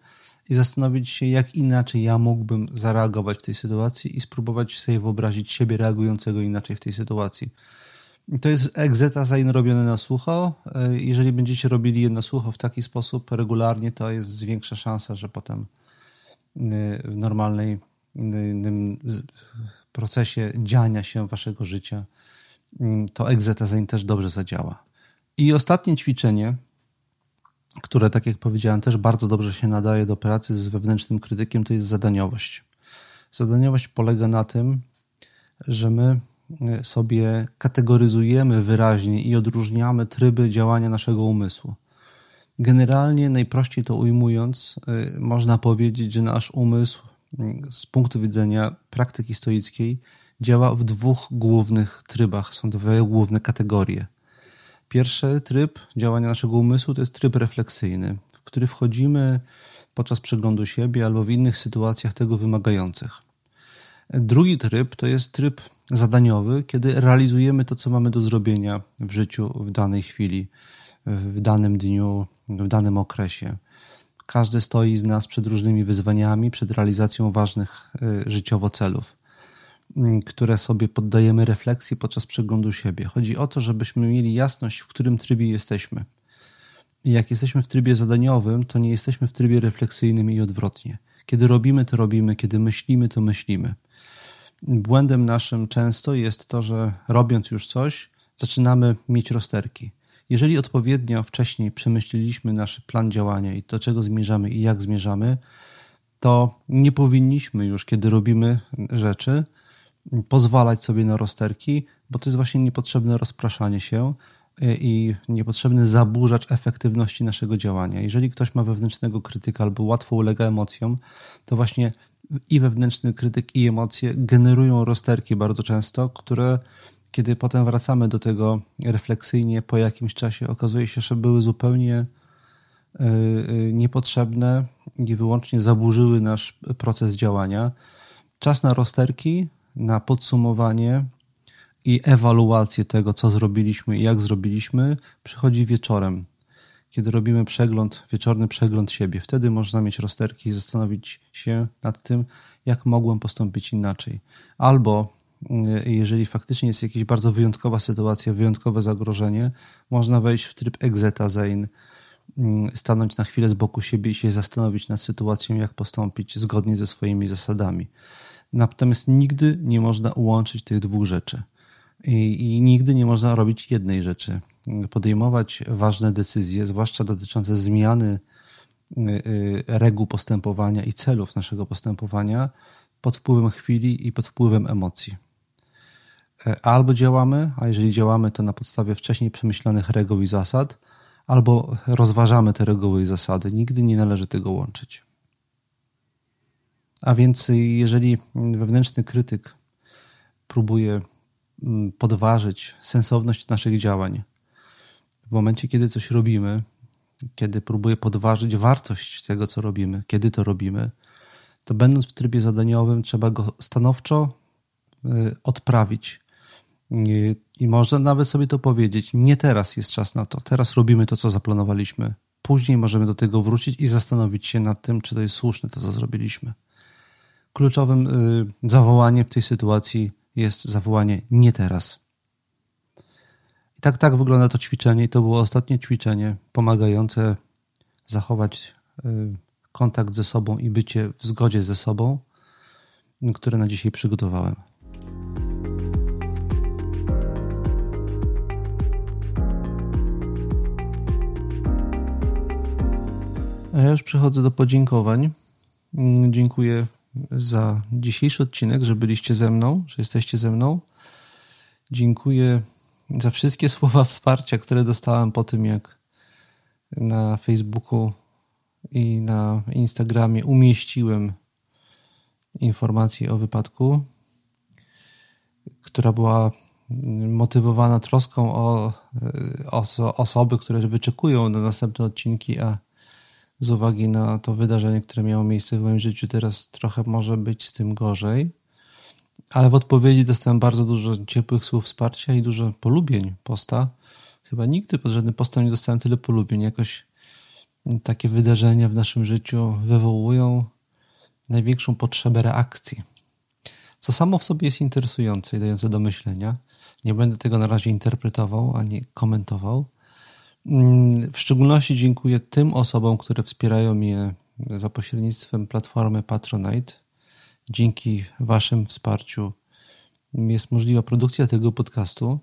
i zastanowić się, jak inaczej ja mógłbym zareagować w tej sytuacji i spróbować sobie wyobrazić siebie reagującego inaczej w tej sytuacji. To jest Exetazain robione na sucho. Jeżeli będziecie robili je na sucho w taki sposób regularnie, to jest większa szansa, że potem w normalnej procesie dziania się waszego życia to Exetazain też dobrze zadziała. I ostatnie ćwiczenie, które, tak jak powiedziałem, też bardzo dobrze się nadaje do pracy z wewnętrznym krytykiem, to jest zadaniowość. Zadaniowość polega na tym, że my e, sobie kategoryzujemy wyraźnie i odróżniamy tryby działania naszego umysłu. Generalnie, najprościej to ujmując, e, można powiedzieć, że nasz umysł z punktu widzenia praktyki stoickiej działa w dwóch głównych trybach. Są dwie główne kategorie. Pierwszy tryb działania naszego umysłu to jest tryb refleksyjny, w który wchodzimy podczas przeglądu siebie albo w innych sytuacjach tego wymagających. Drugi tryb to jest tryb zadaniowy, kiedy realizujemy to, co mamy do zrobienia w życiu w danej chwili, w danym dniu, w danym okresie. Każdy stoi z nas przed różnymi wyzwaniami, przed realizacją ważnych y, życiowo celów. Mm, które sobie poddajemy refleksji podczas przeglądu siebie. Chodzi o to, żebyśmy mieli jasność, w którym trybie jesteśmy. Jak jesteśmy w trybie zadaniowym, to nie jesteśmy w trybie refleksyjnym i odwrotnie. Kiedy robimy, to robimy, kiedy myślimy, to myślimy. Błędem naszym często jest to, że robiąc już coś, zaczynamy mieć rozterki. Jeżeli odpowiednio wcześniej przemyśleliśmy nasz plan działania i do czego zmierzamy i jak zmierzamy, to nie powinniśmy już, kiedy robimy rzeczy, pozwalać sobie na rozterki, bo to jest właśnie niepotrzebne rozpraszanie się y, i niepotrzebny zaburzacz efektywności naszego działania. Jeżeli ktoś ma wewnętrznego krytyka albo łatwo ulega emocjom, to właśnie i wewnętrzny krytyk, i emocje generują rozterki bardzo często, które kiedy potem wracamy do tego refleksyjnie po jakimś czasie, okazuje się, że były zupełnie y, y, niepotrzebne i wyłącznie zaburzyły nasz proces działania. Czas na rozterki na podsumowanie i ewaluację tego, co zrobiliśmy i jak zrobiliśmy, przychodzi wieczorem, kiedy robimy przegląd, wieczorny przegląd siebie. Wtedy można mieć rozterki i zastanowić się nad tym, jak mogłem postąpić inaczej. Albo y, jeżeli faktycznie jest jakaś bardzo wyjątkowa sytuacja, wyjątkowe zagrożenie, można wejść w tryb exetazein, y, stanąć na chwilę z boku siebie i się zastanowić nad sytuacją, jak postąpić zgodnie ze swoimi zasadami. Natomiast nigdy nie można łączyć tych dwóch rzeczy. I, I, nigdy nie można robić jednej rzeczy. Podejmować ważne decyzje, zwłaszcza dotyczące zmiany y, y, reguł postępowania i celów naszego postępowania pod wpływem chwili i pod wpływem emocji. E, albo działamy, a jeżeli działamy, to na podstawie wcześniej przemyślanych reguł i zasad, albo rozważamy te reguły i zasady. Nigdy nie należy tego łączyć. A więc jeżeli wewnętrzny krytyk próbuje mm, podważyć sensowność naszych działań, w momencie, kiedy coś robimy, kiedy próbuje podważyć wartość tego, co robimy, kiedy to robimy, to będąc w trybie zadaniowym, trzeba go stanowczo y, odprawić. I można nawet sobie to powiedzieć: Nie teraz jest czas na to, teraz robimy to, co zaplanowaliśmy. Później możemy do tego wrócić i zastanowić się nad tym, czy to jest słuszne, to co zrobiliśmy kluczowym y, zawołaniem w tej sytuacji jest zawołanie nie teraz. I tak, tak wygląda to ćwiczenie i to było ostatnie ćwiczenie pomagające zachować y, kontakt ze sobą i bycie w zgodzie ze sobą. które na dzisiaj przygotowałem. A ja już przechodzę do podziękowań. Mm, dziękuję za dzisiejszy odcinek, że byliście ze mną, że jesteście ze mną. Dziękuję za wszystkie słowa wsparcia, które dostałem po tym, jak na Facebooku i na Instagramie umieściłem informację o wypadku, która była motywowana troską o, o osoby, które wyczekują na następne odcinki, a z uwagi na to wydarzenie, które miało miejsce w moim życiu, teraz trochę może być z tym gorzej. Ale w odpowiedzi dostałem bardzo dużo ciepłych słów wsparcia i dużo polubień posta. Chyba nigdy pod żadnym postem nie dostałem tyle polubień. Jakoś takie wydarzenia w naszym życiu wywołują największą potrzebę reakcji. Co samo w sobie jest interesujące i dające do myślenia. Nie będę tego na razie interpretował ani komentował. Mm, w szczególności dziękuję tym osobom, które wspierają mnie za pośrednictwem platformy Patronite. Dzięki Waszym wsparciu jest możliwa produkcja tego podcastu.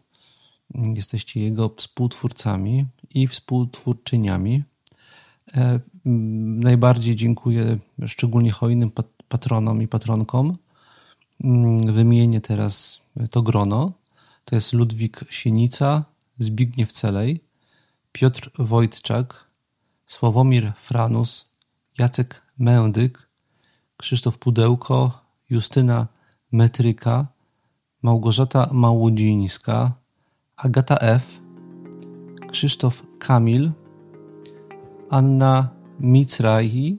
Jesteście jego współtwórcami i współtwórczyniami. E, najbardziej dziękuję szczególnie hojnym patronom i patronkom. Wymienię teraz to grono. To jest Ludwik Sienica, Zbigniew Celej, Piotr Wojtczak, Sławomir Franus, Jacek Mędyk, Krzysztof Pudełko, Justyna Metryka, Małgorzata Małodzińska, Agata F., Krzysztof Kamil, Anna Micrahi,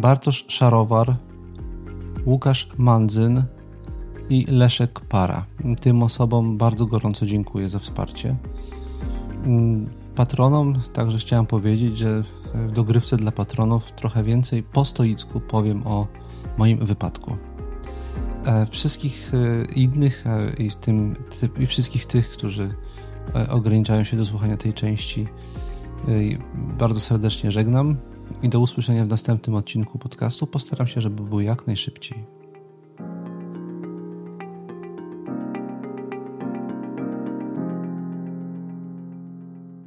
Bartosz Szarowar, Łukasz Mandzyn i Leszek Para. Tym osobom bardzo gorąco dziękuję za wsparcie. Patronom także chciałem powiedzieć, że w dogrywce dla patronów trochę więcej po stoicku powiem o moim wypadku. E, wszystkich e, innych e, i, tym, i wszystkich tych, którzy ograniczają się do słuchania tej części, bardzo serdecznie żegnam i do usłyszenia w następnym odcinku podcastu. Postaram się, żeby było jak najszybciej.